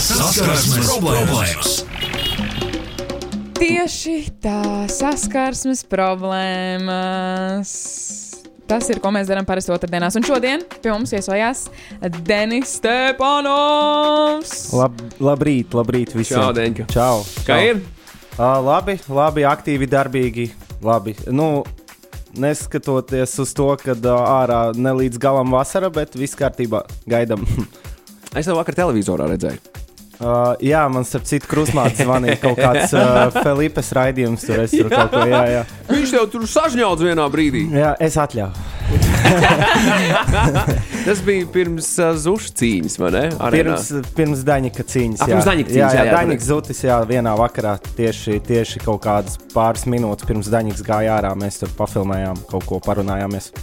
Saskarsmes problēmas! Tieši tā, saskarsmes problēmas. Tas ir, ko mēs darām parasti otrdienās. Un šodien pie mums viesojās Denis Stepanovs. Lab, labrīt, labrīt visiem. Čau, Deņka. Čau. Kā čau. ir? Uh, labi, labi, aktīvi, darbīgi. Labi. Nu, neskatoties uz to, ka uh, ārā ne līdz galam vasara, bet viss kārtībā. Gaidām. Es tev vakar televizorā redzēju. Uh, jā, man starp citu krustmāte zvanīja kaut kāds uh, Filipes raidījums. Tur es tur kaut ko, jā, jā. Viņš tev tur sažņauts vienā brīdī. jā es atļauju. Tas bija pirms uh, zušu cīņas, vai ne? Arēnā. Pirms, pirms Daņika cīņas. Ah, pirms Daņika cīņas, jā, jā, jā, jā, Daņiks zutis, jā, vienā vakarā tieši, tieši kaut kādas pāris minūtes pirms Daņiks gāja ārā. Mēs tur pafilmējām, kaut ko parunājāmies.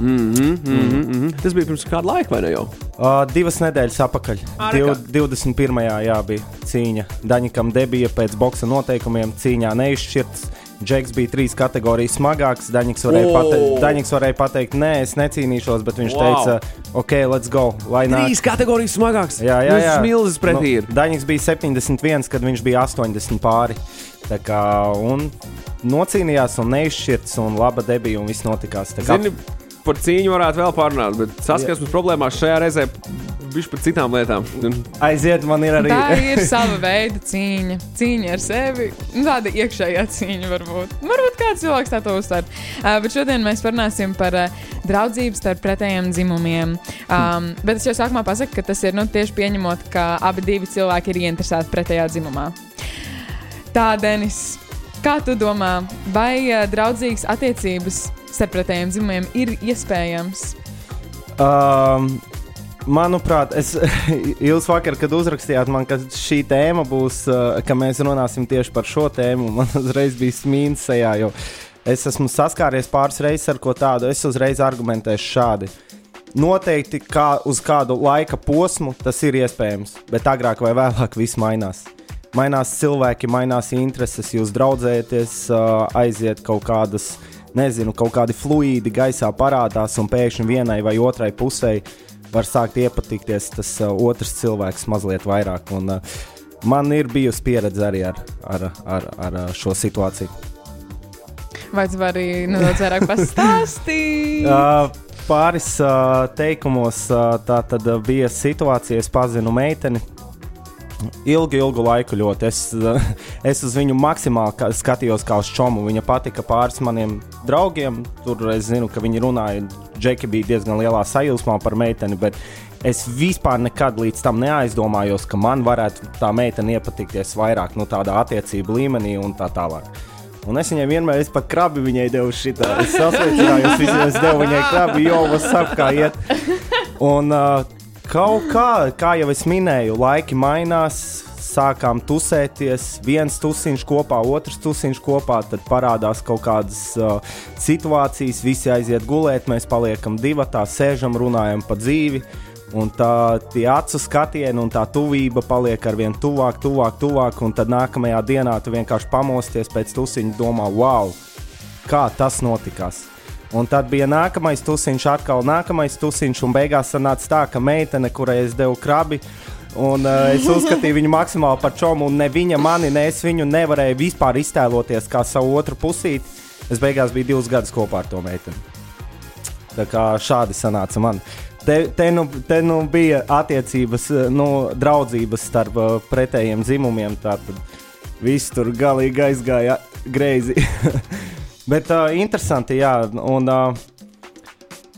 Mm -hmm, mm -hmm, mm -hmm. Tas bija pirms kāda laika, vai ne jau? Uh, divas nedēļas atpakaļ. Div, rekā. 21. Jā, bija cīņa. Daņikam debija pēc boxa noteikumiem. Cīņā neizšķirts. Džeks bija trīs kategorijas smagāks. Daņiks varēja, O! pate Daņiks varēja pateikt, nē, es necīnīšos, bet viņš Wow. teica, ok, let's go. Lai nāk. Trīs kategorijas smagāks. Jā, jā, jā. Milzis pretī ir. Nu, Daņiks bija 71, kad viņš bija 80 pāri. Tā kā, un nocīnījās, un neizšķirts, un laba debija, un viss notikās. Tā kā, Zini, par cīņu varētu vēl parunāt, bet saskarsmes problēmās šajā reizē bija par citām lietām. Un aiziet, man ir arī. Tā ir sava veida cīņa. Cīņa ar sevi. Nu, Tāda iekšējā cīņa varbūt. Varbūt kāds cilvēks tā to uztver. Uh, bet šodien mēs parunāsim par uh, draudzību starp pretējiem dzimumiem. Um, bet es jau sākumā pasaku, ka tas ir nu, tieši pieņemot, ka abi divi cilvēki ir ieinteresēti pretējā dzimumā. Tā, Denis, kā tu domā, vai uh, draudzīgas attiecības starp pretējiem dzimumiem ir iespējams? Um, manuprāt, es, jūs vakar, kad uzrakstījāt man, ka šī tēma būs, uh, ka mēs runāsim tieši par šo tēmu, man uzreiz bija smīns sejā, jo es esmu saskāries pāris reizes ar ko tādu. Es uzreiz argumentēšu šādi. Noteikti kā uz kādu laika posmu tas ir iespējams, bet agrāk vai vēlāk viss mainās. Mainās cilvēki, mainās intereses, jūs draudzējaties, uh, aiziet kaut kādas, nezinu, kaut kādi fluīdi gaisā parādās, un pēkšņi vienai vai otrai pusē var sākt iepatikties tas uh, otrs cilvēks mazliet vairāk. Un, uh, man ir bijusi pieredze arī ar, ar, ar, ar uh, šo situāciju. Vai tu vari nedaudz vairāk pastāstīt? Uh, pāris uh, teikumos uh, tā tad uh, bija situācija, es pazinu meiteni. Ilgu, ilgu laiku ļoti. Es, es uz viņu maksimāli skatījos kā uz čomu. Viņa patika pāris maniem draugiem. Tur es zinu, ka viņi runāja. Džeki bija diezgan lielā sajūsmā par meiteni, bet es vispār nekad līdz tam neaizdomājos, ka man varētu tā meitene iepatikties vairāk no tādā attiecību līmenī un tā tālāk. Un es viņai vienmēr es pat krabi viņai devu šitā. Es sasveicinājos es devu viņai krabi, jo vasap kā iet. Un uh, kaut kā, kā jau es minēju, laiki mainās. Sākām tusēties, viens tusiņš kopā, otrs tusiņš kopā, tad parādās kaut kādas uh, situācijas, visi aiziet gulēt, mēs paliekam divi, tā sēžam, runājam pa dzīvi. Un tā acu skatieni un tā tuvība paliek ar vien tuvāk, tuvāk, tuvāk. Un tad nākamajā dienā tu vienkārši pamosties pēc tusiņa, domā, wow, kā tas notikās. Un tad bija nākamais tusiņš, atkal nākamais tusiņš, un beigās sanāca tā, ka meitene, kurai es devu krabi, un uh, es uzskatīju viņu maksimāli par čomu, un ne viņa mani, ne es viņu nevarēju vispār iztēloties kā savu otru pusīti. Es beigās biju divus gadus kopā ar to meiteni. Tā kā šādi sanāca man. Te, te, nu, te nu bija attiecības, eh, nu, draudzības starp uh, pretējiem dzimumiem. Tātad viss tur galīgi aizgāja greizi. Bet uh, interesanti, jā. Un, uh,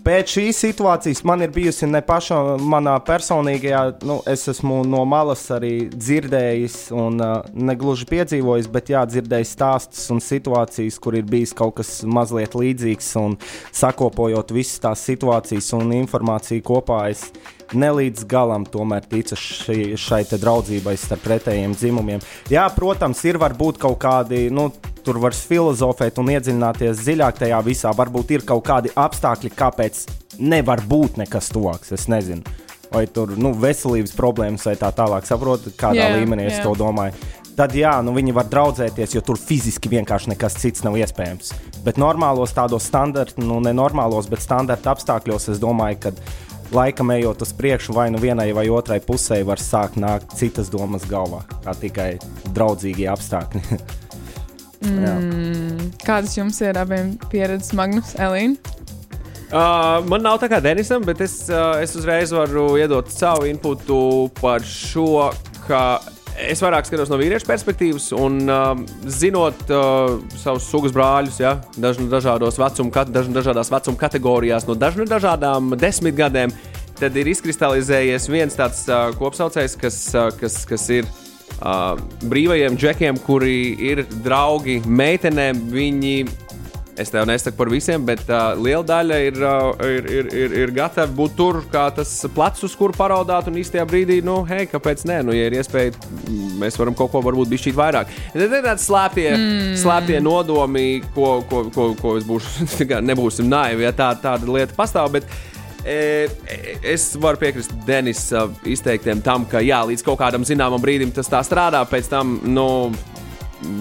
Pēc šīs situācijas man ir bijusi ne pašā manā personīgajā, nu, es esmu no malas arī dzirdējis, un uh, negluži piedzīvojis, bet jā, dzirdējis stāstus un situācijas, kur ir bijis kaut kas mazliet līdzīgs. Un sakopojot visas tās situācijas un informāciju kopā, es ne līdz galam tomēr ticu šai, šai draudzībai starp pretējiem dzimumiem. Jā, protams, ir varbūt kaut kādi. Nu, Tur var filozofēt un iedziļināties dziļāk tajā visā. Varbūt ir kaut kādi apstākļi, kāpēc nevar būt nekas tuvāks. Es nezinu. Vai tur nu, veselības problēmas vai tā tālāk. Saprotu, kādā Jā, līmenī es jā. to domāju. Tad jā, nu viņi var draudzēties, jo tur fiziski vienkārši nekas cits nav iespējams. Bet normālos tādos standarta, nu ne normālos, bet standarta apstākļos es domāju, ka laikam ejot uz priekšu, vai nu vienai vai otrai pusē var sākt nākt citas domas galvā, kā tikai draudzīgie apstākļi. Mm, kādas jums ir abiem pieredzes, Magnus, Elīna? Uh, man nav tā kā Denisam, bet es, uh, es uzreiz varu iedot savu inputu par šo, ka es vairāk skatos no vīriešu perspektīvas, un uh, zinot uh, savus sugas brāļus, ja, dažna, dažādos vecuma, kat, dažna, dažādās vecuma kategorijās, no dažna, dažādām desmitgadēm, tad ir izkristalizējies viens tāds uh, kopsaucējs, kas, uh, kas, kas ir. Uh, brīvajiem džekiem, kuri ir draugi meitenēm, viņi Es tev nesaku par visiem, bet uh, liela daļa ir, uh, ir, ir, ir, ir gatava būt tur, kā tas plecs, uz kuru paraudāt. Un īstajā brīdī, nu, hei, kāpēc nē, nu, ja ir iespēja, mēs varam kaut ko varbūt bišķīt vairāk. Tad ir tādi slēptie, mm. slēptie nodomi, ko, ko, ko, ko es būšu, nebūsim naivi, ja tā, tāda lieta pastāv. Bet, E, es varu piekrist Denisa izteiktiem tam, ka jā, līdz kaut kādam zināmam brīdim tas tā strādā, pēc tam, nu,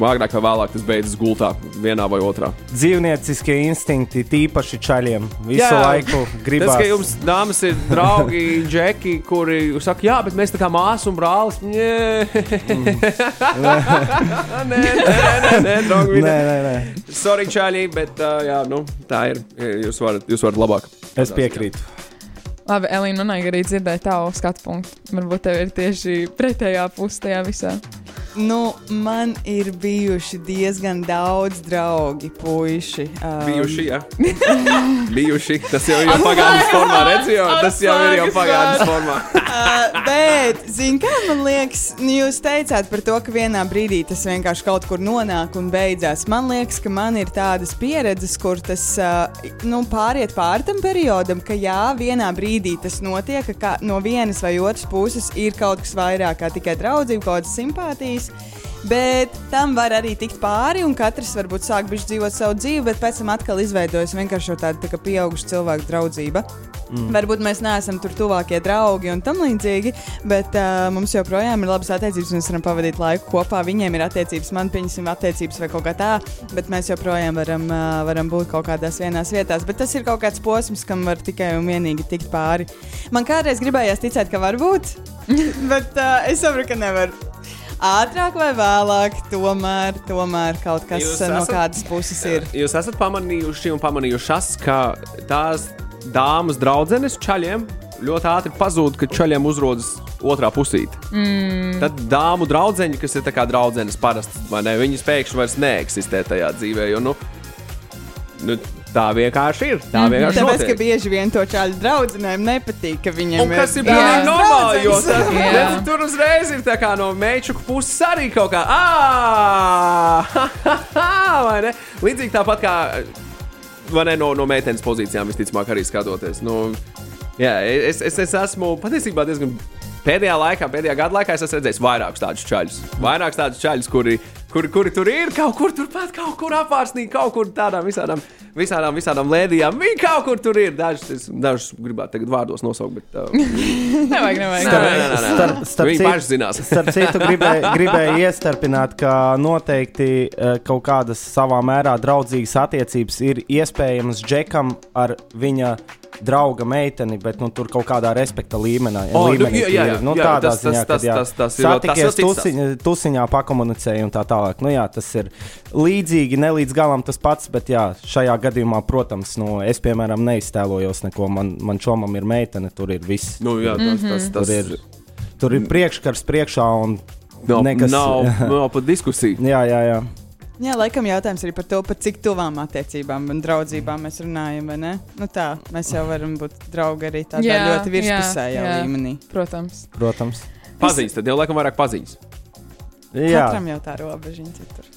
agrāk vai vēlāk tas beidzas gultā, vienā vai otrā. Dzīvnieciskie instinkti, tīpaši čaļiem, visu jā, laiku gribas. Tas, ka jums dāmas ir draugi, džeki, kuri saka, jā, bet mēs tā kā māsa un brālis. Mm. nē, nē, nē, nē, draugi. Nē, nē, nē. Sorry, čaļi, bet uh, jā, nu, tā ir. Jūs varat, jūs varat labāk. Es piekrītu. Labi, Elīna, man arī dzirdēja tavu skatu punktu. Varbūt tev ir tieši pretējā pusē tajā visā. Nu, man ir bijuši diezgan daudz draugi, puiši. Um, bijuši, jā. bijuši. Tas jau ir jau pagātnes formā, redzējot, tas jau ir jau pagātnes formā. uh, bet, zin kā man liekas, nu, jūs teicāt par to, ka vienā brīdī tas vienkārši kaut kur nonāk un beidzās. Man liekas, ka man ir tādas pieredzes, kur tas uh, nu, pāriet pāri tam periodam, ka jā, vienā brīdī tas notiek, ka no vienas vai otras puses ir kaut kas vairāk kā tikai draudzība, kaut kādas simpātijas bijis. Bet tam var arī tikt pāri, un katrs varbūt sāk dzīvot savu dzīvi, bet pēc tam atkal izveidojas vienkārši tāda tā pieauguša cilvēka draudzība. Mm. Varbūt mēs neesam tur tuvākie draugi un tam līdzīgi, bet uh, mums joprojām ir labas attiecības. Mēs varam pavadīt laiku kopā. Viņiem ir attiecības, man pieņemsim attiecības vai kaut kā tā, bet mēs joprojām varam, uh, varam būt kaut kādās vienās vietās. Bet tas ir kaut kāds posms, kam var tikai un vienīgi tikt pāri. Man kādreiz gribējās ticēt, ka var būt, bet uh, es saprotu, ka nevar ātrāk vai vēlāk, tomēr, tomēr kaut kas jūs no esat, kādas puses ir. Jūs esat pamanījuši un pamanījušas, ka tās dāmas draudzenes čaļiem ļoti ātri pazūd, kad čaļiem uzrodas otrā pusīte. Mm. Tad dāmu draugi, kas ir draudzenes parasti, vai ne, viņas pēkšņi vairs neeksistē tajā dzīvē. Jo, nu, nu, Tā vienkārši ir. Tā mhm. vienkārši ir. Tāpēc, ka bieži vien to čāļu draugiem nepatīk, ka viņiem un ir. Tas ir pilnīgi normāli, jo tas, tas, tur uzreiz ir tā kā no mečuku puses arī kaut kā. Ne? Līdzīgi tāpat kā ne, no, no meitenes pozīcijām, visticamāk, arī skatoties. Nu, jā, es, es, es esmu patiesībā diezgan. Pēdējā laikā, pēdējā gada laikā es esmu redzējis vairākus tādus čaļus. Vairākus tādus čaļus, kuri, kuri, kuri tur ir kaut kur turpat, kaut kur apvārsnī, kaut kur tādām visādām visādām, visādām lēdijām. Viņi kaut kur tur ir. Dažus, dažus gribētu tagad vārdos nosaukt, bet. Uh, nevajag, nevajag. Nē, nē, nē, nē. Starp, starp Viņi paši zinās. starp citu, gribēju, gribēju iestarpināt, ka noteikti uh, kaut kādas savā mērā draudzīgas attiecības ir iespējamas džekam ar viņa drauga meiteni, bet nu, tur kaut kādā respekta līmenī. Oh, līmenī jā, jā, jā, nu, jā, tādā tas, ziņā, tas, kad tas, tas, satikies tusiņā, tusiņā, pakomunicēja un tā tālāk. Nu, jā, tas ir līdzīgi, ne līdz galam tas pats, bet jā, šajā gadījumā, protams, nu, es piemēram neiztēlojos neko. Man, man čomam ir meitene, tur ir viss. Nu, jā, tas, mm -hmm. tas, tas, tur, ir, tur ir priekškars priekšā un nav, nekas, nav, nav pat diskusija. jā, jā, jā. Jā, laikam jautājums arī par to, par cik tuvām attiecībām un draudzībām mēs runājam. Nu tā, mēs jau varam būt draugi arī tādā jā, ļoti virspusējā līmenī. Protams. Protams. Pazīst, tad jau laikam vairāk pazīst. Jā. Katram jau tā robežiņa citur.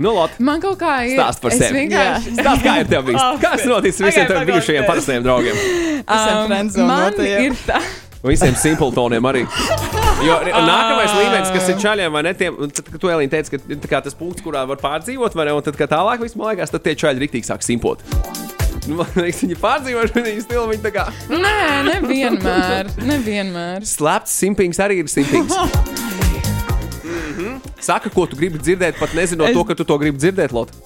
Nu, lot. Man kaut kā ir. Stāst par sevi. Vienkārši... Stāst, kā ir tev bijis. Kas noticis visiem taviem bijušajiem parastajiem draugiem? Um, man ir tā. Visiem simpletoniem arī. Jo nākamais līmenis, kas ir čaļiem, vai ne? Tiem, tad, kad tu Elīna teici, ka kā, tas punkts, kurā var pārdzīvot, vai ne? Un tad, kad tālāk viss man liekas, tad tie čaļi riktīgi sāk simpot. Nu, man liekas, viņi pārdzīvojuši viņu stilu. Viņi tā kā. Nē, nevienmēr. nevienmēr. Slēpts simpings arī ir simpings. mm -hmm. Saka, ko tu gribi dzirdēt, pat nezinot es... to, ka tu to gribi dzirdēt, Lotte.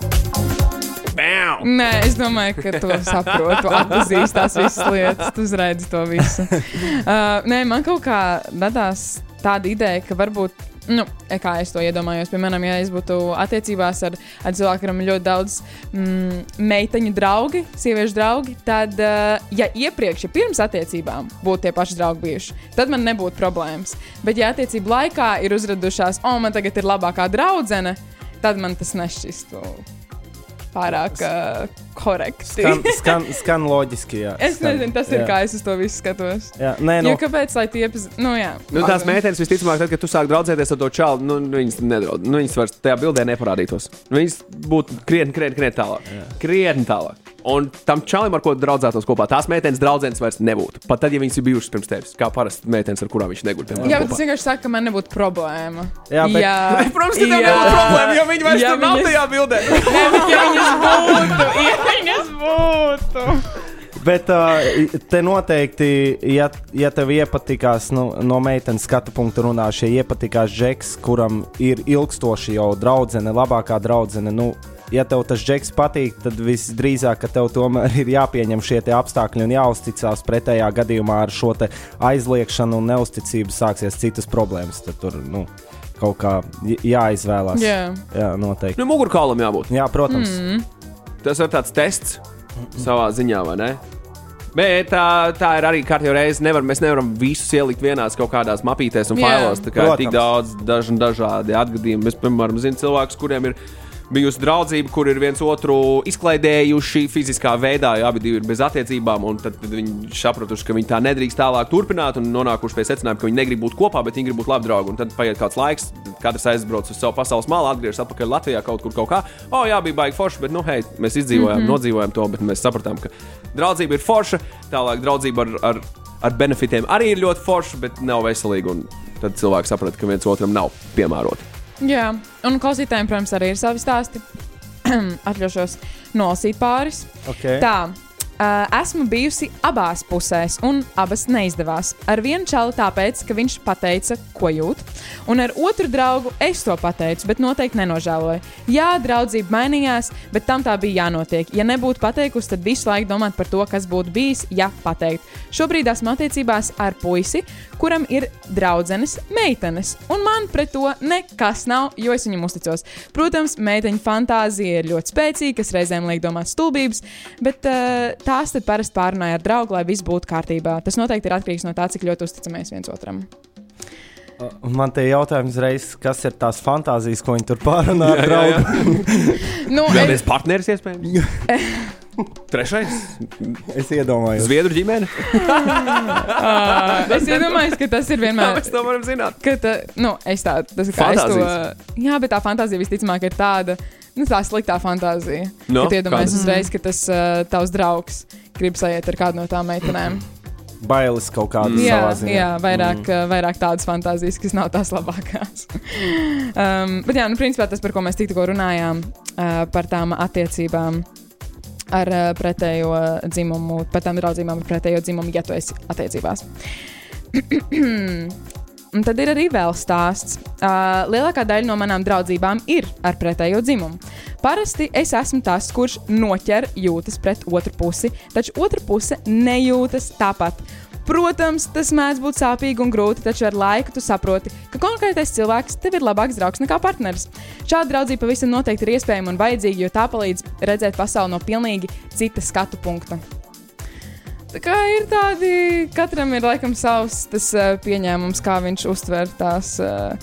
Nē, es domāju, ka tu saproti, tu atpazīsti tās visas lietas, tu uzredzi to visu. Uh, nē, man kaut kā radās tāda ideja, ka varbūt. Nu, kā es to iedomājos, piemēram, ja es būtu attiecībās ar, ar cilvēku, kuram ir ļoti daudz mm, meiteņu draugi, sieviešu draugi, tad, uh, ja iepriekš, ja pirms attiecībām būtu tie paši draugi bijuši, tad man nebūtu problēmas. Bet, ja attiecību laikā ir uzradušās, o, man tagad ir labākā draudzene, tad man tas nešķistu pārāk uh, korekti. Skan, skan, skan loģiski. Jā. Es skan, nezinu, tas ir jā. kā es uz to visu skatos. Jā, nē, Nu, nu, jo, kāpēc? Lai tie iepazīstinātu, nu, jā. Nu, tās meitenes visticamāk, tad, kad tu sāk draudzēties ar to čalu, nu, nu, viņas nedraud. Nu, viņas vairs tajā bildē neparādītos. Nu, Viņas būtu krietni, krietni, krietni tālāk. Krietni tālāk. Un tam čalim, ar ko draudzētos kopā, tās meitenes draudzenes vairs nebūtu. Pat tad, ja viņas ir bijušas pirms tevis, kā parasti meitenes, ar kurām viņš neguļ. piemēram, Jā, bet kopā. tas vienkārši saka, ka man nebūtu problēma. Jā, bet- Protams, ka tev nebūtu problēma, jo viņi vairs tur nav viņas- tajā bildē. Nē, bet ja viņas būtu, ja viņas būtu. Bet uh, te noteikti, ja, ja tev iepatikās, nu, no meitenes skatu punktu runāšu, ja iepatikās džeks, kuram ir ilgstoši jau draudzene, labākā draudzene, nu, ja tev tas džeks patīk, tad visdrīzāk, ka tev tomēr ir jāpieņem šie te apstākļi un jāuzticās. Pretējā gadījumā ar šo te aizliekšanu un neusticību sāksies citas problēmas. Tad tur, nu, kaut kā jāizvēlās. Jā. Jā, noteikti. Nu, mugurkaulam jābūt. Jā, protams. Mm. Tas ir tāds tests savā ziņā, vai ne? Bet tā, tā ir arī kārtībā reize. Nevar, mēs nevaram visus ielikt vienās kaut kādās mapītēs un Jā. failos. Tā kā ir tik Protams. daudz daž, dažādi atgadījumi. Es, piemēram, zinu cilvēkus, kuriem ir bijusi draudzība, kur ir viens otru izklaidējuši fiziskā veidā, jo abi ir bez attiecībām. un Tad, tad viņi sapratuši, ka viņi tā nedrīkst tālāk turpināt un nonākuši pie secinājuma, ka viņi negrib būt kopā, bet viņi grib būt labi draugi. Un tad paiet kāds laiks, katrs aizbrauc uz savu pasaules malu, atgriežas atpakaļ Latvijā kaut kur kaut kā. O, jā, bija baigi forši, bet, nu, hei, mēs izdzīvojām, mm -hmm. nodzīvojām to, bet mēs sapratām, ka draudzība ir forša, tālāk draudzība ar, ar, ar benefitiem arī ir ļoti forša, bet nav veselīga. Un tad cilvēks saprot, ka viens otram nav piemērota. Jā, un klausītājiem, protams, arī ir savi stāsti. Atļaušos nolasīt pāris. Okay. Tā. Uh, esmu bijusi abās pusēs, un abas neizdevās. Ar vienu čalu tāpēc, ka viņš teica, ko jūt, un ar otru draugu es to pateicu, bet noteikti nenožēloju. Jā, draudzība mainījās, bet tam tā bija jānotiek. Ja nebūtu pateikusi, tad visu laiku domāt par to, kas būtu bijis, ja pateikt. Šobrīd esmu attiecībās ar puisi, kuram ir draudzenes meitenes, un man pret to nekas nav, jo es viņam uzticos. Protams, meiteņu fantāzija ir ļoti spēcīga, kas reizēm liek domāt stulbības, bet uh, tās tad parasti pārunāja ar draugu, lai viss būtu kārtībā. Tas noteikti ir atkarīgs no tā, cik ļoti uzticamies viens otram. Un Man te ir jautājums, reiz, kas ir tās fantāzijas, ko viņi tur pārunā ar draugu. Nu, Vēl es, viens partneris iespējams. Trešais Es iedomājos. - Zviedru ģimene. uh, es iedomājos, ka tas ir Kā vienmēr. mēs to varam zināt? ka tā, nu, es tā, tas ir kā es to. Fantāzijas. Jā, bet tā fantāzija visticamāk ir tāda, nu, tā sliktā fantāzija. No, No, kad iedomājies uzreiz, ka tas uh, tavs draugs grib sajiet ar kādu no tām meitenēm. Bailes kaut kādas Jā, savā ziņā. jā vairāk, mm. vairāk tādas fantāzijas, kas nav tās labākās. um, bet jā, nu, principā tas, par ko mēs tikko runājām, uh, par tām attiecībām ar uh, pretējo dzimumu, par tām draudzībām ar pretējo dzimumu, ja tu esi attiecībās. Un tad ir arī vēl stāsts. Uh, lielākā daļa no manām draudzībām ir ar pretējo dzimumu. Parasti es esmu tas, kurš noķer jūtas pret otru pusi, taču otra puse nejūtas tāpat. Protams, tas mēdz būt sāpīgi un grūti, taču ar laiku tu saproti, ka konkrētais cilvēks tev ir labāks draugs nekā partneris. Šāda draudzība pavisam noteikti ir iespējama un vajadzīga, jo tā palīdz redzēt pasauli no pilnīgi cita skatu punkta. Tā kā ir tādi, katram ir laikam savs tas, uh, pieņēmums, kā viņš uztver tās, uh,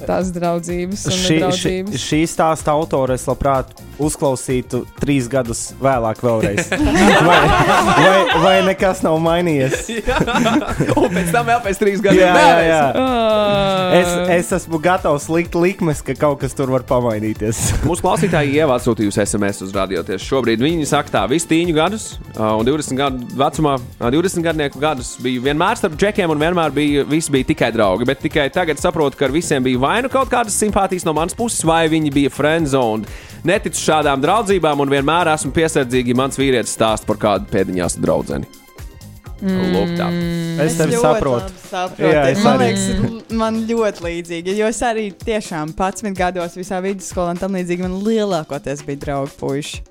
tās draudzības un Šī, šī, šī stāsta autore es labprāt uzklausītu trīs gadus vēlāk, vēlreiz. Vai, vai, vai nekas nav mainījies? Un pēc tam vēl pēc trīs gadiem. Jā, jā, jā. Uh, Es, es esmu gatavs likt likmes, ka kaut kas tur var pamainīties. Mūsu klausītāji ievāc sūtījusi SMS uz radio tieši šobrīd. Viņi saka, tā visi tīņu gadus, un 20 gadu vecumā, uh, 20 gadnieku gadus bija vienmēr starp džekiem, un vienmēr bija, visi bija tikai draugi. Bet tikai tagad saprotu, ka ar visiem bija vai nu kaut kādas simpātijas no manas puses, vai viņi bija friendzone. Neticu šādām draudzībām, un vienmēr esmu piesardzīgi, ja mans vīrietis stāsta par kādu pēdiņās draugu. Mm. Es tevi saprotu. saprotu. Jā, es man arī. liekas, man ļoti līdzīgi. Jo es arī tiešām 11 gados visā vidusskolā un tam līdzīgi man lielākoties bija draugi puiši.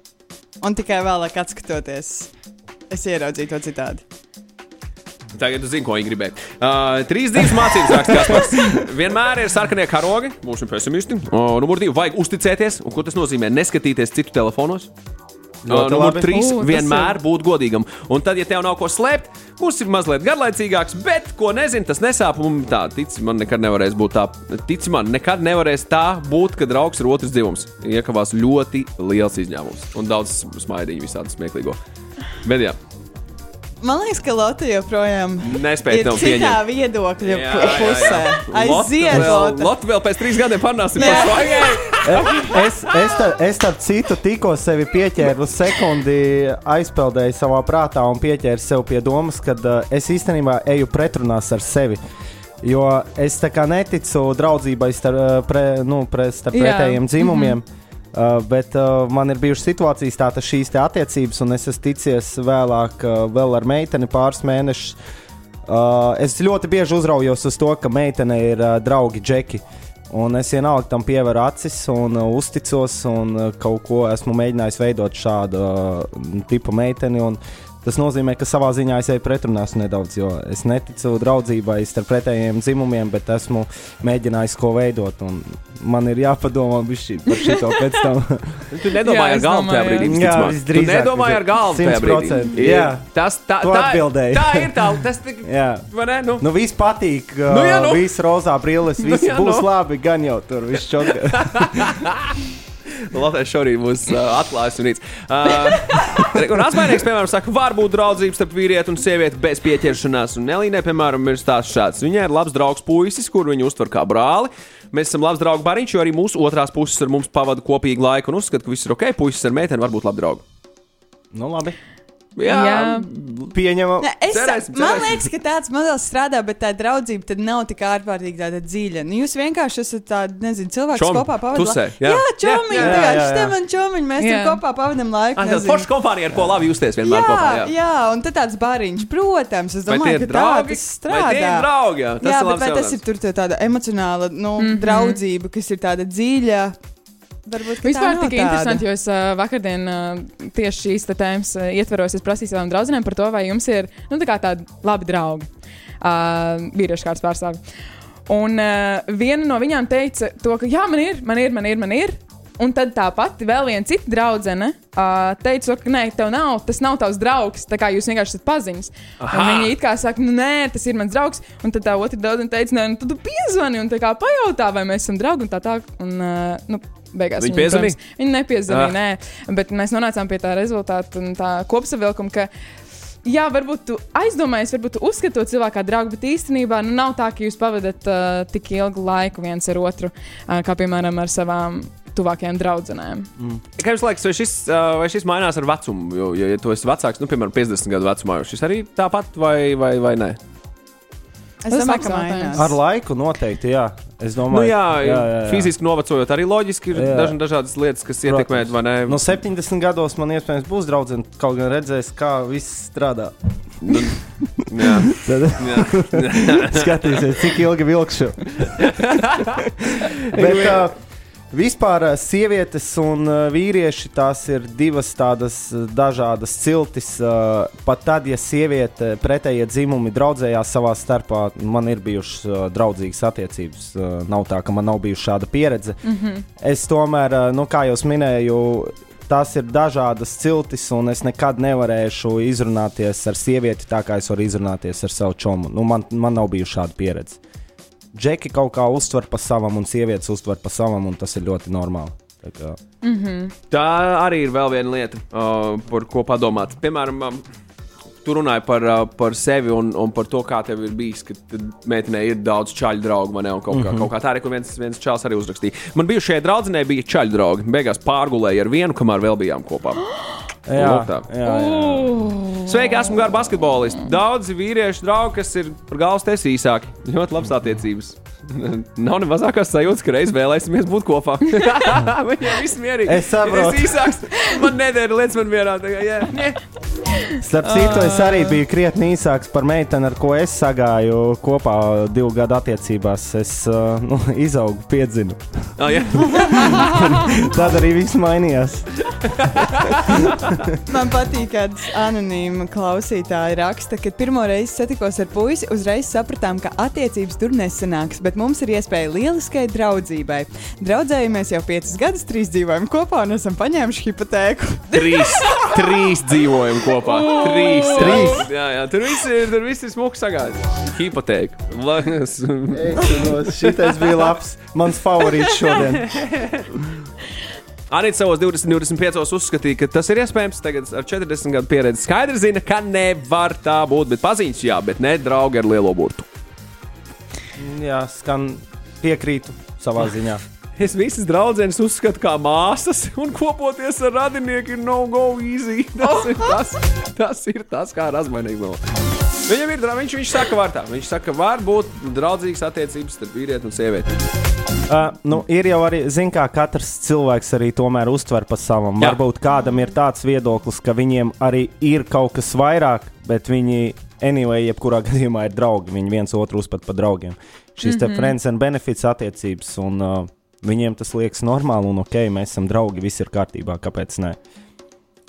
Un tikai vēlāk atskatoties, es ieraudzīju to citādi. Tagad zināt, ko viņi gribēja. Uh, trīs dzīves mācības Kaspars. Vienmēr ir sarkanie karogi, būsim pesimisti. Uh, numur divi, vajag uzticēties. Un ko tas nozīmē? Neskatīties citu telefonos. Ļoti numur labi. trīs, tas vienmēr būt godīgam. Un tad, ja tev nav ko slēpt, būs mazliet garlaicīgāks, bet ko nezinu, tas nesāp. Un tā, tici man, nekad nevarēs būt tā. Tici man, nekad nevarēs tā būt, ka draugs ir otrs dzimums. Iekavās ļoti liels izņēmums. Un daudz smaidiņu visādi smieklīgo. Bet jā, Man liekas, ka Lotte joprojām nespēj ir tev citā pieņemt. viedokļa Jā, pu- jā, jā. pusē. Aiziet, Lotte! Lotte vēl pēc trīs gadiem parunāsim par svagiem. Es, es, es starp citu tikko sevi pieķēru uz sekundi, aizpeldēju savā prātā un pieķēru sev pie domas, ka uh, es īstenībā eju pretrunās ar sevi. Jo es tā kā neticu draudzībai starp, uh, pre, nu, pre, starp pretējiem dzimumiem. Mm -hmm. Uh, bet uh, man ir bijušas situācijas, tādas šīs attiecības, un es esmu ticies vēlāk, uh, vēl ar meiteni pāris mēnešus. Uh, es ļoti bieži uzraujos uz to, ka meitene ir uh, draugi džeki. Un es vienalga tam pievēru acis un uh, uzticos, un uh, kaut ko esmu mēģinājis veidot šādu uh, tipu meiteni. un Tas nozīmē, ka savā ziņā es eju pretrunās nedaudz, jo es neticu draudzībai starp pretējiem dzimumiem, bet esmu mēģinājis ko veidot. un Man ir jāpadomā bišķi par šo pēc tam. Tu nedomāji Jā, ar galvu tajā brīdī. jā. man. Tu visdrīzāk, nedomāji ar galvu tajā brīdī. 100%, jā. Tas tā, Tu tā, atbildēji. tā ir tā. Tas tik, Jā. vai ne? Nu, Nu, viss patīk. Uh, Nu, jā, nu. Viss rozā brilles, Nu, viss jā, būs nu. labi. Gan jau tur viss čoka. Latvijas šorīt būs uh, atklājis un rīts. Uh, un asmēnieks, piemēram, saka, var būt draudzības starp vīrieti un sievieti bez pieķeršanās. Un Nelīnai, piemēram, ir stāsts šāds. Viņai ir labs draugs puisis, kur viņu uztver kā brāli. Mēs esam labs draugs bariņš, jo arī mūsu otrās puses ar mums pavada kopīgu laiku un uzskata, ka viss ir ok. Puisis ar meiteni var būt labi draugi. nu, labi. Jā, Jā. Pieņemam. Ne, es, Cerēsim, man cerēsim. liekas, ka tāds modelis strādā, bet tā draudzība tad nav tik ārkārtīgi tāda dziļa. Nu, jūs vienkārši esat tādi, nezinu, cilvēki, kas kopā pavadāt tusē, jā. jā čomiņi, jā. man čomiņi, mēs Jā. tur kopā pavadām laiku. Tā ir forša kompānija, ar ko labi justies vienmēr Jā, kopā. jā. jā, un tad tāds bariņš, protams, es domāju, ka tā draugi? tas Vai tie ir strādā. draugi? Jā, tas jā, ir bet vai tas ir tur tā tāda emocionāla nu, mm -hmm. draudzība, kas ir tāda dziļa? Varbūt Vispār tik interesanti, jo es uh, vakardien uh, tieši šīs tēmas uh, ietveros. Es prasīju savām draudzenēm par to, vai jums ir nu, tā tādi labi draugi, uh, vīriešu kārtas pārstāvji. Un uh, viena no viņām teica, to, ka jā, man ir, man ir, man ir. Man ir. Un tad tā pati vēl viena cita draudzene uh, teica, ka nē, tev nav, tas nav tavs draugs. Tā kā jūs vienkārši esat paziņas. Viņa it kā saka, nu nē, tas ir mans draugs. Un tad tā otra draudzene teica, nē, nu, tad tu piezvani un pajautā, vai mēs esam draugi un tā tā. Un, uh, nu, beigās Viņa piezvanīja? Viņa nepiezvanīja, Ah. nē. Bet mēs nonācām pie tā rezultāta un tā kopsavilkuma, ka. Jā, varbūt tu aizdomājies, varbūt tu uzskati to cilvēku kā draugu, bet īstenībā nu, nav tā, ka jūs pavadat uh, tik ilgu laiku viens ar otru, uh, kā piemēram ar savām tuvākajām draudzenēm. Kā jums liekas, vai šis, vai šis mainās ar vecumu? Jo, ja, ja tu esi vecāks, nu, piemēram, 50 gadu vecumā, jau šis arī tāpat vai, vai, vai nē? Es Tas domāju, ka mainās. Ar laiku noteikti, jā. Es Nu, domāju, jā, jā, jā, jā. fiziski novecojot, arī loģiski ir dažna, dažādas lietas, kas ietekmē? No 70 gados man iespējams būs draugs, kaut gan redzēs, kā viss strādā. Nu, jā, Tad jā. skatīsies, cik ilgi vilkšu. Bet uh, vispār uh, sievietes un uh, vīrieši tās ir divas tādas uh, dažādas ciltis. Pat tad, ja sieviete pretējie dzimumi draudzējās savā starpā, man ir bijušas draudzīgas attiecības. Nav tā, ka man nav bijusi šāda pieredze. Mm -hmm. Es tomēr, nu, kā jau minēju, tās ir dažādas ciltis, un es nekad nevarēšu izrunāties ar sievieti tā, kā es varu izrunāties ar savu čomu. Nu, man, man nav bijusi šāda pieredze. Džeki kaut kā uztver pa savam, un sievietes uztver pa savam, un tas ir ļoti normāli. Tā kā, Tā arī ir vēl viena lieta, uh, par ko padomāt. Piemēram, um, tu runāji par, par sevi un, un par to, kā tev ir bijis, ka meitenei ir daudz čaļu draugu, ne? Un kaut, kā, mm -hmm. kaut kā tā arī, kur viens, viens čāls arī uzrakstīja. Man bija šie draudzenei bija čaļu draugi. Beigās pārgulēja ar vienu, kamēr vēl bijām kopā. jā, jā, jā. Sveiki, esmu gara basketbolists. Daudzi vīrieši draugi, kas ir par galvas tes īsāki. Ļoti labas attiecības. Nav ne mazākās sajūtas, ka reiz vēlēsimies būt kopā. Viņiem viss mierīgi. Es saprotu. Es īsāks, man nedēļa lietas man jā. Starp citu, es arī biju krietni īsāks par meiteni, ar ko es sagāju kopā divu gadu attiecībās. Es uh, nu, izaugu, piedzinu. Oh, ja. Tad arī viss mainījās. Man patīk, kad anonīma klausītāja raksta, ka pirmo reizi satikos ar puisi, uzreiz sapratām, ka attiecības tur nesanāks, bet mums ir iespēja lieliskai draudzībai. Draudzējamies jau piecus gadus, trīs dzīvojam kopā un esam paņēmuši hipotēku. trīs, trīs dzīvojam kopā. Trīs. Trīs. Jā, jā, tur viss ir, tur viss ir smuks sagādājis. Hipotēka. Šis bija labs. Mans favorīts šodien. Arī savos 20, 25 uzskatīja, ka tas ir iespējams. Tagad ar 40 gadu pieredzi skaidri zina, ka nevar tā būt. Bet paziņas, jā, bet ne draugi ar lielo burtu. Jā, skan piekrītu savā ziņā. Es visas draudzenes uzskatu kā māsas, un kopoties ar radinieku ir no-go easy. Tas ir tas, tas, ir tas kā razmanīgi. Viņam ir draugs, viņš, viņš saka, var tā. Viņš saka, var būt draudzīgas attiecības starp vīrieti un sievieti. Uh, nu, ir jau arī, zin, kā katrs cilvēks arī tomēr uztver pa savam. Jā. Varbūt kādam ir tāds viedoklis, ka viņiem arī ir kaut kas vairāk, bet viņi, anyway, jebkurā gadījumā ir draugi. Viņi viens otru uzskata par draugiem. Šis mm -hmm. te friends and benefits attiecības, un uh, viņiem tas liekas normāli, un ok, mēs esam draugi, viss ir kārtībā, kāpēc ne?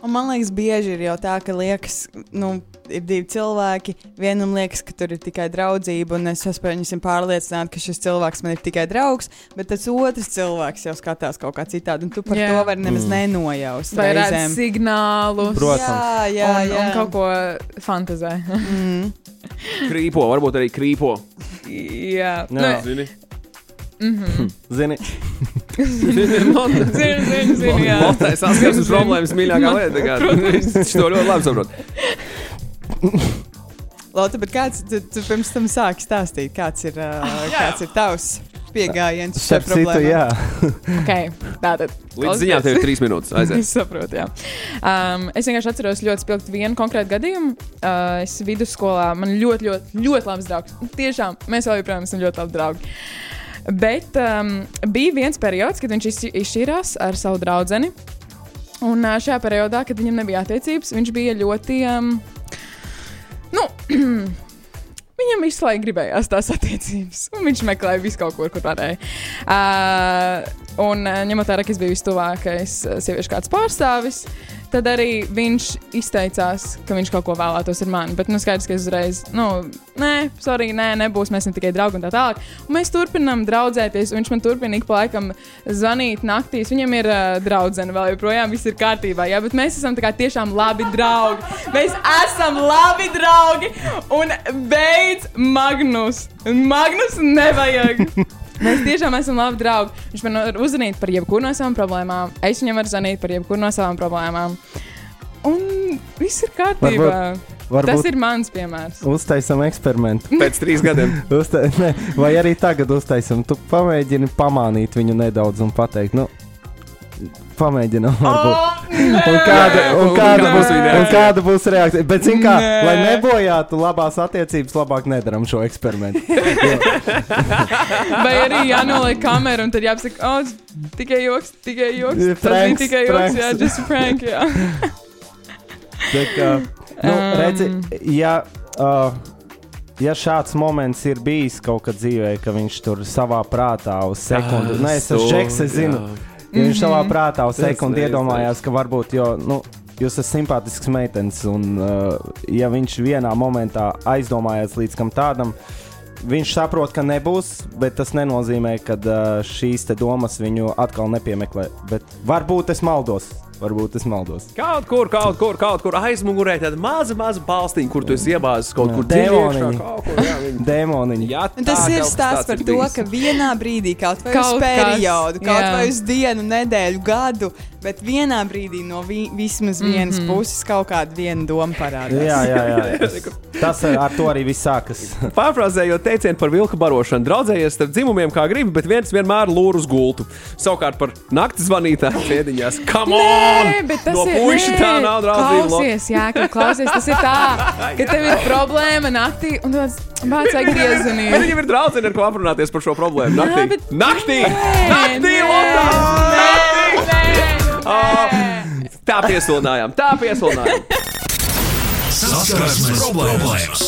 Un man liekas, bieži ir jau tā, ka liekas, nu, ir divi cilvēki. Vienam liekas, ka tur ir tikai draudzība, un es esmu pārliecināta, ka šis cilvēks man ir tikai draugs, bet tas otrs cilvēks jau skatās kaut kā citādi, un tu par Jā. to vari nemaz nenojaust. Vai redz signālus? Protams. Jā, jā, un, jā. un kaut ko fantazē. Mm. Krīpo, varbūt arī krīpo. Jā, Jā. Nu, Zini? Zini, zini, zini, zini, jā. Lotai saskarsmes problēmas mīļākā lieta. Viņš to ļoti labi saprot. Lota, bet kāds tu, tu pirms tam sāki stāstīt, kāds ir, uh, kāds ir tavs pieejams šai starp citu, problēmai? jā. Okay, tātad. Līdz ziņām tev ir trīs minūtes. Es saprotu, jā. Um, es vienkārši atceros ļoti spilgti vienu konkrētu gadījumu. Uh, es vidusskolā man ļoti, ļoti, ļoti labs draugs. Tiešām mēs vēl joprojām esam ļoti labi draugi. Bet um, bija viens periods, kad viņš izšķīrās ar savu draugu. Un uh, šajā periodā, kad viņam nebija attiecības, viņš bija ļoti. Um, nu, Viņam visu laiku gribējās tās attiecības. Un viņš meklēja visu kaut kur, kur varēja. Uh, un uh, ņemot vērā, ka es biju vistuvākais uh, sieviešu kāds pārstāvis, tad arī viņš izteicās, ka viņš kaut ko vēlētos ar mani. Bet, nu, skaidrs, ka es uzreiz, nu, nē, sorry, nē, nebūs, mēs esam tikai draugi un tā tālāk. Un mēs turpinām draudzēties. un Viņš man turpina ik pa laikam zvanīt naktīs. Viņam ir uh, draudzene vēl joprojām, viss ir kārtībā. Jā, bet mēs esam kā tiešām labi draugi. Mēs esam labi draugi. Un beidz Magnus. Magnus nevajag. Mēs tiešām esam labi draugi. Viņš man var uzzvanīt par jebkuru no savām problēmām. Es viņam varu zvanīt par jebkuru no savām problēmām. Un viss ir kārtībā. Tas Varbūt ir mans piemērs. uztaisam eksperimentu. Pēc trīs gadiem. Uzta ne, vai arī tagad uztaisam, tu pamēģini pamānīt viņu nedaudz un pateikt, nu, pamēģinām. Oh, Un kāda, un, kāda, būs, un reakcija? kāda būs reakcija? Bet, zin kā, Nē. lai nebojātu labās attiecības, labāk nedaram šo eksperimentu. Vai arī jānoliek kamera un tad jāpasaka, oh, tikai joks, tikai joks. Jā, Tas pranks, tikai joks, pranks. jā, just prank, jā. Tā kā, nu, Um. redzi, ja, uh, ja šāds moments ir bijis kaut kad dzīvē, ka viņš tur savā prātā uz sekundi, Ah, nē, es esmu žeks, es zinu, ja viņš savā prātā uz sekundi iedomājās, ka varbūt, jo, nu, jūs esat simpātisks meitenes, un uh, ja viņš vienā momentā aizdomājās līdz kam tādam, Viņš saprot, ka nebūs, bet tas nenozīmē, ka uh, šīs te domas viņu atkal nepiemeklē. Bet varbūt es maldos. Varbūt es maldos. Kaut kur, kaut kur, kaut kur aizmugurē tāda maza, maza balstiņa, kur tu iebāzis kaut Jā, kur kaut kur, jā. Jā, Un tas tā ir kas stāsts par ir to, bijis. ka vienā brīdī, kaut vai Kaut uz kas, periodu, kaut jā. vai uz dienu, nedēļu, gadu, bet vienā brīdī no vi vismaz vienas mm -hmm. puses kaut kāda viena doma parādās. Jā, jā, jā. Tas, tas ar to arī viss sākas. Pārfrāzējot teicienu par vilka barošanu, draudzējies starp dzimumiem kā gribi, bet viens vienmēr lūr uz gultu. Savukārt par naktas zvanītāju pēdiņās. Come on! Nē, bet tas no ir. puiša tā nav draudzība. Klausies, jā, ka klausies, tas ir tā, ka tev ir problēma naktī, un tāds bāc vai Bet griezunī. viņam ir draudzene, ar ko aprunāties par šo problēmu. Naktī! bet- Naktī! Nē, Naktī! nē, Lotā! nē, nē, Ah, nē. Tā piesolījām, tā piesolījām. Saskarsmes problēmas.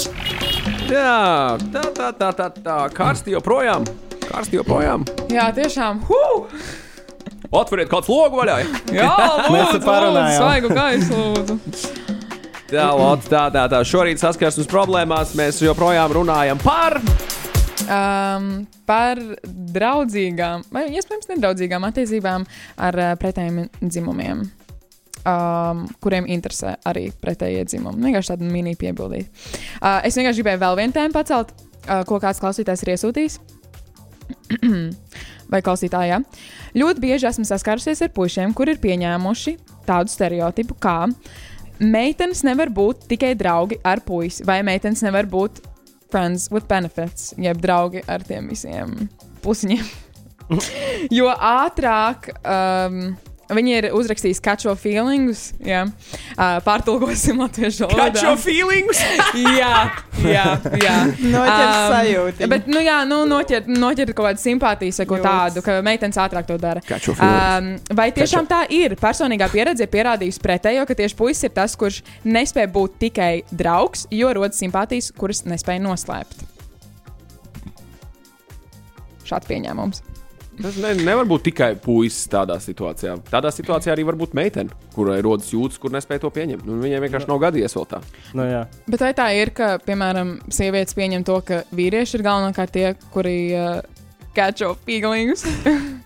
Jā, tā, tā, tā, tā, tā. Karsti joprojām. Karsti joprojām. Jā, tiešām. Huh! Atveriet kādu logu vaļā. Jā, lūdzu, lūdzu, svaigu gaisu, lūdzu. Tā, lūdzu, tā, tā, tā. Šorīt saskarsmes problēmās mēs joprojām runājam par. Um, par draudzīgām, vai iespējams nedraudzīgām attiecībām ar uh, pretējiem dzimumiem, um, kuriem interesē arī pretējie dzimumi. Vienkārši tādu mini piebildīt. Uh, es vienkārši gribēju vēl vienu tēmu pacelt, uh, ko kāds klausītājs ir iesūtījis. Vai klausītājā? Ļoti bieži esmu saskārusies ar puišiem, kuri ir pieņēmuši tādu stereotipu, kā meitenes nevar būt tikai draugi ar puisi, vai meitenes nevar būt friends with benefits, jeb draugi ar tiem visiem pusiņiem. jo ātrāk um, viņi ir uzrakstījis catch your feelings, jā, uh, pārtulkosim latviešu valodā. Catch your feelings! jā, jā, jā. Noķer Um, sajūtiņu. Bet, nu, jā, nu, noķert, noķert kaut kādu simpātiju, vai ko Jūtas. tādu, ka meitenes ātrāk to dara. Catch your feelings. Um, vai tiešām tā ir? Personīgā pieredze ir pierādījusi pretējo, ka tieši puisis ir tas, kurš nespēja būt tikai draugs, jo rodas simpātijas, kuras nespēja noslēpt. Šāds pieņēmums. Tas ne, nevar būt tikai puisis tādā situācijā. Tādā situācijā arī var būt meitene, kurai rodas jūtas, kur nespēja to pieņemt. Nu, viņai vienkārši nav gadījies vēl tā. Nu, jā. Bet vai tā ir, ka, piemēram, sievietes pieņem to, ka vīrieši ir galvenokārt tie, kuri uh, catcho feelings?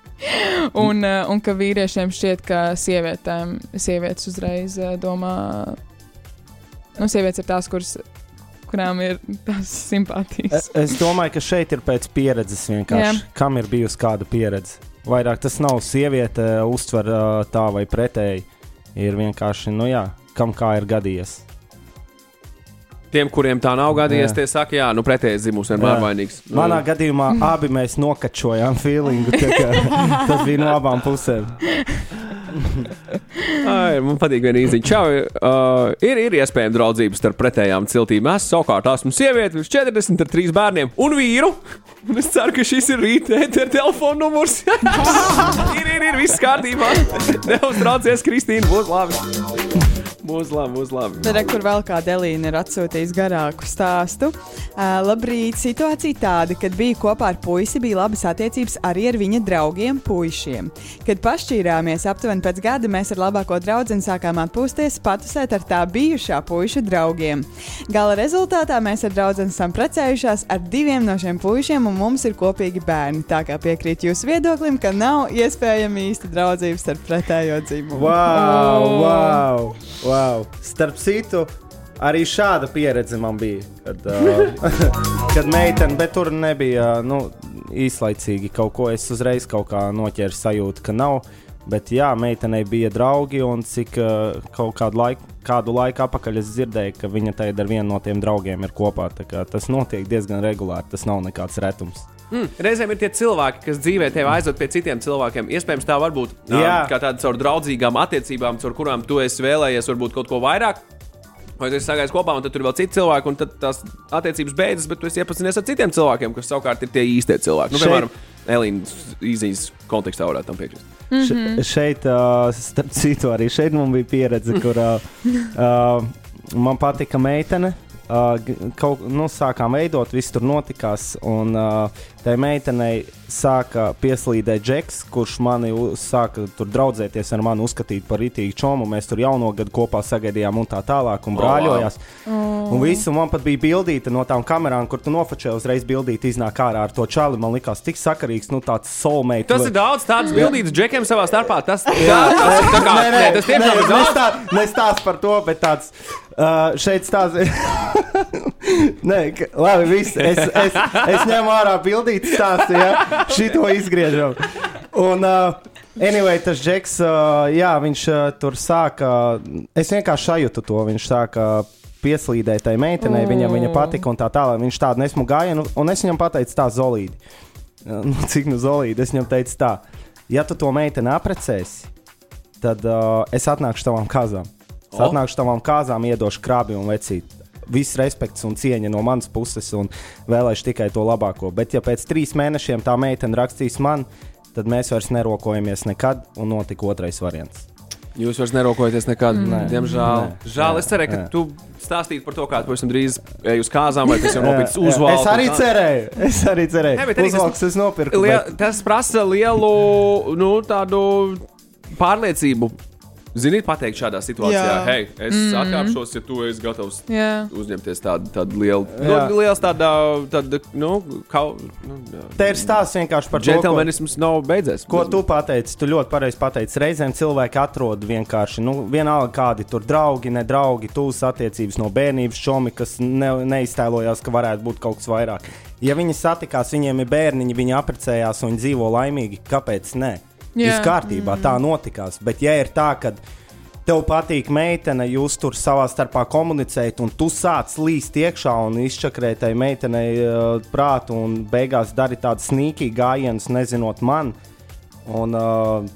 un, uh, un ka vīriešiem šķiet, ka sievietēm, sievietes uzreiz uh, domā, nu, sievietes ir tās, kuras, kurām ir tās simpātijas. E- Es domāju, ka šeit ir pēc pieredzes vienkārši. Jā. Kam ir bijusi kāda pieredze? Vairāk tas nav sieviete, uztver ā, tā vai pretēji. Ir vienkārši, nu jā, kam kā ir gadījies. Tiem, kuriem tā nav gadījies, Jā. tie saka, jā, nu pretējais dzimums vienmēr Jā. vainīgs. Nu, Manā gadījumā abi mēs nokačojām feelingu. tā Tas bija no abām pusēm. Ai, man patīk viena īziņa. Čau, uh, ir, ir iespējama draudzība starp pretējām ciltīm. Es savukārt esmu sieviete, virs 40 ar trīs bērniem un vīru. Un es ceru, ka šis ir rīta ēteru telefona numurs. ir, ir, ir, viss kārtībā. Neuztraucies, Kristīna, būs labi. Būs labi, būs labi. Tad, kur vēl kāda Elīna ir atsūtījusi garāku stāstu. Uh, labrīt, situācija tāda, kad biju kopā ar puisi, bija labas attiecības arī ar viņa draugiem, puišiem. Kad pašķīrāmies aptuveni pēc gada, mēs ar labāko draugu sākām atpūsties, patusēt ar tā bijušā puiša draugiem. Gala rezultātā mēs ar draugu esam precējušās ar diviem no šiem puišiem, un mums ir kopīgi bērni. Tā kā piekrīt jūsu viedoklim, ka nav iespējama īsta draudzība starp pretējo dzimumu. Wow, Oh. wow, wow. Starp citu, arī šāda pieredze man bija. Kad, uh, kad meitene, bet tur nebija nu, īslaicīgi kaut ko. Es uzreiz kaut kā noķēru sajūtu, ka nav. Bet jā, meitenei bija draugi, un cik uh, kaut kādu laiku, kādu laiku atpakaļ es dzirdēju, ka viņa tagad ar vienu no tiem draugiem ir kopā. Tas notiek diezgan regulāri, tas nav nekāds retums. Mm, reizēm ir tie cilvēki, kas dzīvē tevi aizved pie citiem cilvēkiem. Iespējams, tā var būt kā tāda caur draudzīgām attiecībām, caur kurām tu esi vēlējies varbūt kaut ko vairāk. Vai tu esi sagājis kopā, un tad tur ir vēl citi cilvēki, un tad tās attiecības beidzas, bet tu esi iepazinies ar citiem cilvēkiem, kas savukārt ir tie īstie cilvēki. Nu, piemēram, Elīnas īzijas kontekstā varētu tam piekrist. Mm -hmm. Šeit, uh, starp citu, arī šeit man bija pieredze, kur uh, uh, man patika meitene. Uh, kaut nu, sākām veidot, viss tur notikās. Un uh, tai meitenei sāka pieslīdēt džeks, kurš mani sāka tur draudzēties ar mani, uzskatīt par rītīgu čomu. Mēs tur jauno gadu kopā sagaidījām un tā tālāk, un O, wow. brāļojās. Un visu man pat bija bildīta no tām kamerām, kur tu nofočēji uzreiz bildīti iznāk ārā ar to čali. Man likās tik sakarīgs, nu tāds soulmate. Tas ir daudz tādas bildītas džekiem savā starpā. Tas, tā, tas, tā kā, nē, nē, nē, tas tiešām ir daudz. Nestā, nestāst par to, bet tāds uh, šeit stāsta. nē, ka, labi, viss. Es, es, es ņemu ārā bildītas stāstu, ja šito izgriežam. Un, uh, anyway, tas džeks, uh, jā, viņš uh, tur sāka, es vienkārši sajūtu to, viņš sāka pieslīdēt tai meitenei, O. viņam viņa patika un tā tālāk. Viņš tādu nesmu gājienu, un es viņam pateicu tā zolīdi. Nu, cik nu zolīdi, es viņam teicu tā, ja tu to meiteni aprecēsi, tad uh, es atnākšu tavām kāzām. Es O. atnākšu tavām kāzām, iedošu krābi un vecīt. Viss respekts un cieņa no manas puses, un vēlēšu tikai to labāko. Bet, ja pēc trīs mēnešiem tā meitene rakstīs man, tad mēs vairs nerokojamies nekad, un notika otrais variants. Jūs vairs nerokojaties nekad. Nē. Diemžēl. Nē. Žēl, es cerēju, ka Nē. tu stāstītu par to, kā tu pavisam drīz ej uz kāzām, vai tas jau nopietns uzvalks. Es arī cerēju, es arī cerēju. Nē, bet Uzvalks es nopirku. Lie, bet- tas prasa lielu nu, tādu pārliecību. Ziniet, pateikt šādā situācijā, Jā. hei, es mm. atkāpšos, ja tu esi gatavs Jā. uzņemties tādu, tādu lielu, nu, liels tāda, tāda, nu, kau, nu, Te ir stāsts vienkārši par to, ko, džentlmenisms nav beidzies. ko tu pateici. Tu ļoti pareizi pateici. Reizēm cilvēki atrod vienkārši, nu, vienalga kādi tur draugi, ne draugi, tūs attiecības no bērnības šomi, kas ne, neiztēlojās, ka varētu būt kaut kas vairāk. Ja viņi satikās, viņiem ir bērniņi, viņi apprecējās un viņi dzīvo laimīgi, kāpēc ne? Jā. Viss kārtībā, tā notikās. Bet, ja ir tā, ka tev patīk meitene, jūs tur savā starpā komunicējat, un tu sāc līst iekšā un izčakrēt tai meitenei uh, prātu, un beigās dari tādu sīkīgu gājienu, nezinot man. Un, uh,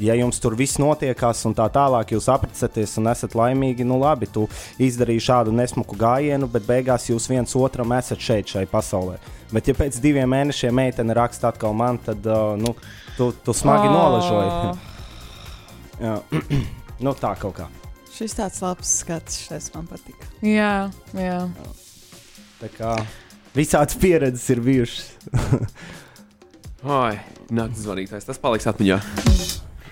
ja jums tur viss notiekās un tā tālāk, jūs apprecēties un esat laimīgi, nu labi, tu izdarīji šādu nesmuku gājienu, bet beigās jūs viens otram esat šeit, šai pasaulē. Bet, ja pēc diviem mēnešiem meitene raksta atkal man, tad uh, nu, tu, tu smagi oh. nolažoji. Nu, tā kaut kā. Šis tāds labs skats, šis man patīk. Jā, jā. Tā kā visādas pieredzes ir bijušas. Ai, naktas zvanītājs, tas paliks atmiņā.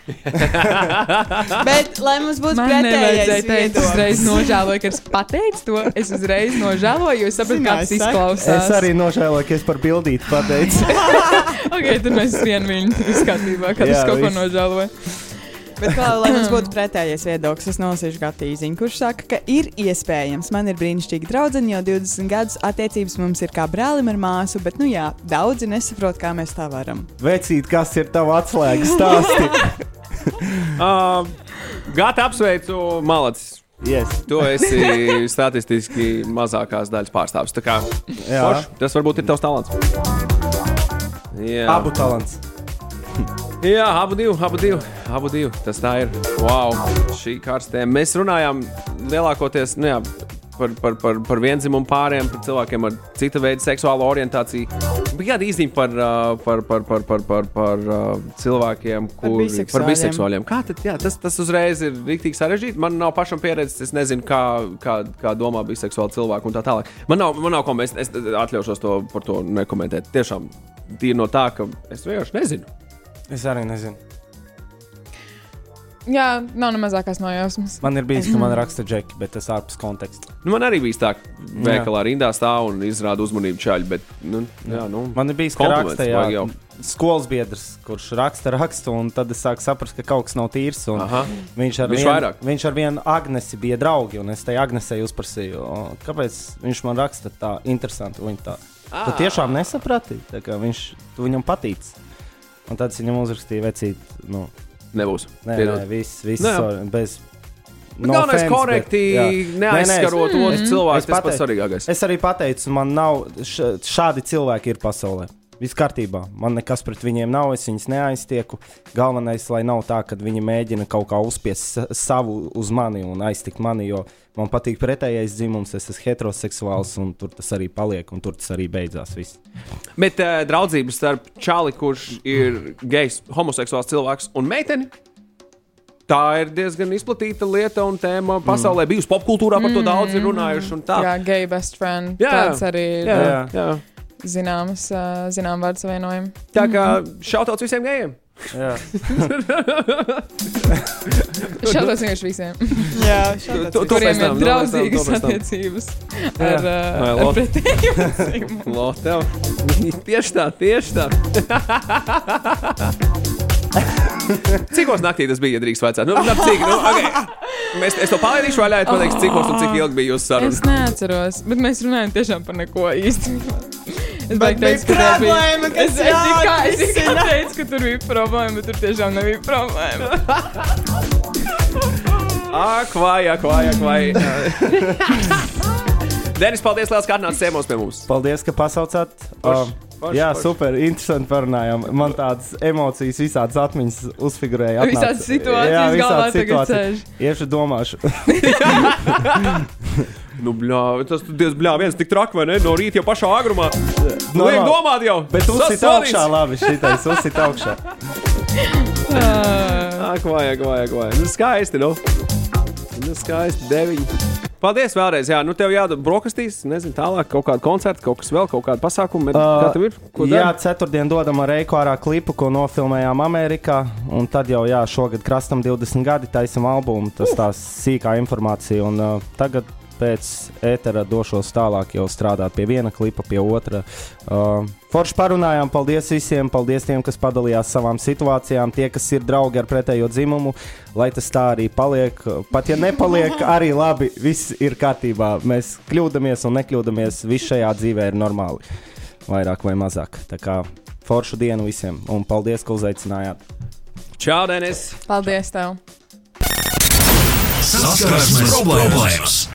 Bet, lai mums būtu pretējais teikt, es uzreiz nožēloju, ka es pateicu to. Es uzreiz nožēloju, jo es sapratu, kā tas izklausās. Es arī nožēloju, ka es par bildīti pateicu. Ok, tad mēs vienu viņu kārtībā, kad es kaut ko nožēloju. Bet, kā, lai mums būtu pretējais viedoklis, es nolasīšu Gatīziņu, kurš saka, ka ir iespējams. Man ir brīnišķīga draudzene, jau 20 gadus attiecības mums ir kā brālim ar māsu, bet, nu jā, daudzi nesaprot, kā mēs tā varam. Vecīt, kas ir tava atslēgas stāsts? Uh, Gata apsveicu Malacis. yes. Tu esi statistiski mazākās daļas pārstāvis. Tā kā Jā. forši, tas varbūt ir tavs talants. Jā, Abu talants. Jā abu divu, abu divu, abu divu. Tas tā ir. Wow, šī karstē. Mēs runājām lielākoties nu jā, par, par, par, par vienzimumu pāriem, par cilvēkiem ar cita veida seksuālo orientāciju. Bija kāda īstenība par, par, par, par, par, par, par cilvēkiem, kuri biseksuāļiem. par biseksuāļiem. Kā tad, jā, tas, tas uzreiz ir rīktīgi sarežģīti. Man nav pašam pieredzes, es nezinu, kā, kā, kā domā biseksuāli cilvēki un tā tālāk. Man nav, man nav ko mēs, es atļaušos to par to nekomentēt. Tiešām tīri no tā, ka es vienkārši nezinu. Es arī nezinu. Jā, nav ne mazākās nojausmas. Man ir bijis, ka man raksta džeki, bet tas ārpus konteksta. Nu, man arī bija tā, ka veikalā rindā stāv un izrāda uzmanību čaļi. Bet, nu, jā, nu, Man ir bijis, kompliments raksta jā, skolas biedrs, kurš raksta, raksta, un tad es sāku saprast, ka kaut kas nav tīrs. Viņš ar, Viņš vien, viņš ar vienu Agnesi bija draugi, un es tai Agnesei uzprasīju, "O, kāpēc viņš man raksta tā interesanti. Viņa tā, tu tiešām nesaprati, tā kā viņš tu viņam patīc. Un tad es viņam uzrakstīju, vecīt, nu, Nebūs. nē, Piedod. nē, viss, viss, jā. sorry, bez. Nu, Galvenais offense, korekti. Nē, nē, es- neaizskarot otru Es cilvēku. Tas pats svarīgākais. Es arī pateicu, man nav š, šādi cilvēki ir pasaulē. Viss kārtībā. Man nekas pret viņiem nav, es viņus neaiztieku. Galvenais, lai nav tā, ka viņi mēģina kaut kā uzspiest sa- savu uz mani un aiztikt mani, jo man patīk pretējais dzimums, es esmu heteroseksuāls un tur tas arī paliek un tur tas arī beidzās. Viss. Bet uh, draudzības starp čāli, kurš ir gejs, homoseksuāls cilvēks un meiteni. Tā ir diezgan izplatīta lieta un tēma pasaulē. Mm. Bijusi popkultūrā par to daudz ir runājuši. un Tā Jā, gay best friend. Jā, Tāds arī ir jā, Jā. jā. Zināms, uh, zinām vārdu savienojumu. Tā kā šautauts visiem gejiem. Jā. Šādos vienkārši visiem, Jā, tu- kuriem ir draudzīgas to attiecības ar, uh, Vai, ar pretējiem dzimumu. Lo, tev. tieši tā, tieši tā. Cikos naktī tas bija, ja drīkst vecāt? Nu, nu, cik, nu, okay. Mēs, es to palaidīšu vaļā, ja pateiks, cikos un cik ilgi bija jūsu saruna. Es neatceros, bet mēs runājam tiešām par neko īsti. Es teicu, ka bija tā bija problēma, kas Es, es, tikai, es tikai jāatrisina. teicu, ka tur bija problēma, bet tur tiešām nebija problēma. Ak, vai, ak, vai, ak, vai. Denis, paldies, liels, ka atnācāt ciemos pie mums. Paldies, ka pasaucāt. Um, forši, jā, forši. super, interesanti parunājām. Man tādas emocijas, visādas atmiņas uzfigurēja. atnāca. Visādas situācijas Jā, galvā visādas situācijas. Iešu domāšu. Nu, bļā, tas diezgan bļā, viens tik traki, vai ne? No rīta jau pašā agrumā. Nu, liek domāt jau. Bet uzsit augšā, labi, šitais uzsit augšā. Uh, Ak, vajag, vajag, vajag. Nu, skaisti, nu. Nu, skaisti, deviņi. Paldies vēlreiz. Jā, nu tev jādara brokastīs, nezinu, tālāk kaut kāda koncerta, kaut kas vēl, kaut kāda pasākuma. Uh, kā tev ir? Ko jā, dari? ceturtdien dodam ar Reiku ārā klipu, ko nofilmējām Amerikā. Un tad jau, jā, šogad krastam 20 gadi taisam albumu. Tas tās sīkā informācija. Un uh, tagad pēc ētera došos tālāk jau strādāt pie viena klipa, pie otra. Uh, Forši parunājām, paldies visiem, paldies tiem, kas padalījās savām situācijām, tie, kas ir draugi ar pretējo dzimumu, lai tas tā arī paliek. Pat ja nepaliek, arī labi, viss ir kārtībā. Mēs kļūdāmies un nekļūdāmies, viss šajā dzīvē ir normāli. Vairāk vai mazāk. Tā kā foršu dienu visiem un paldies, ka uzaicinājāt. Čau, Denis! Paldies tev! Saskarsmes problēmas!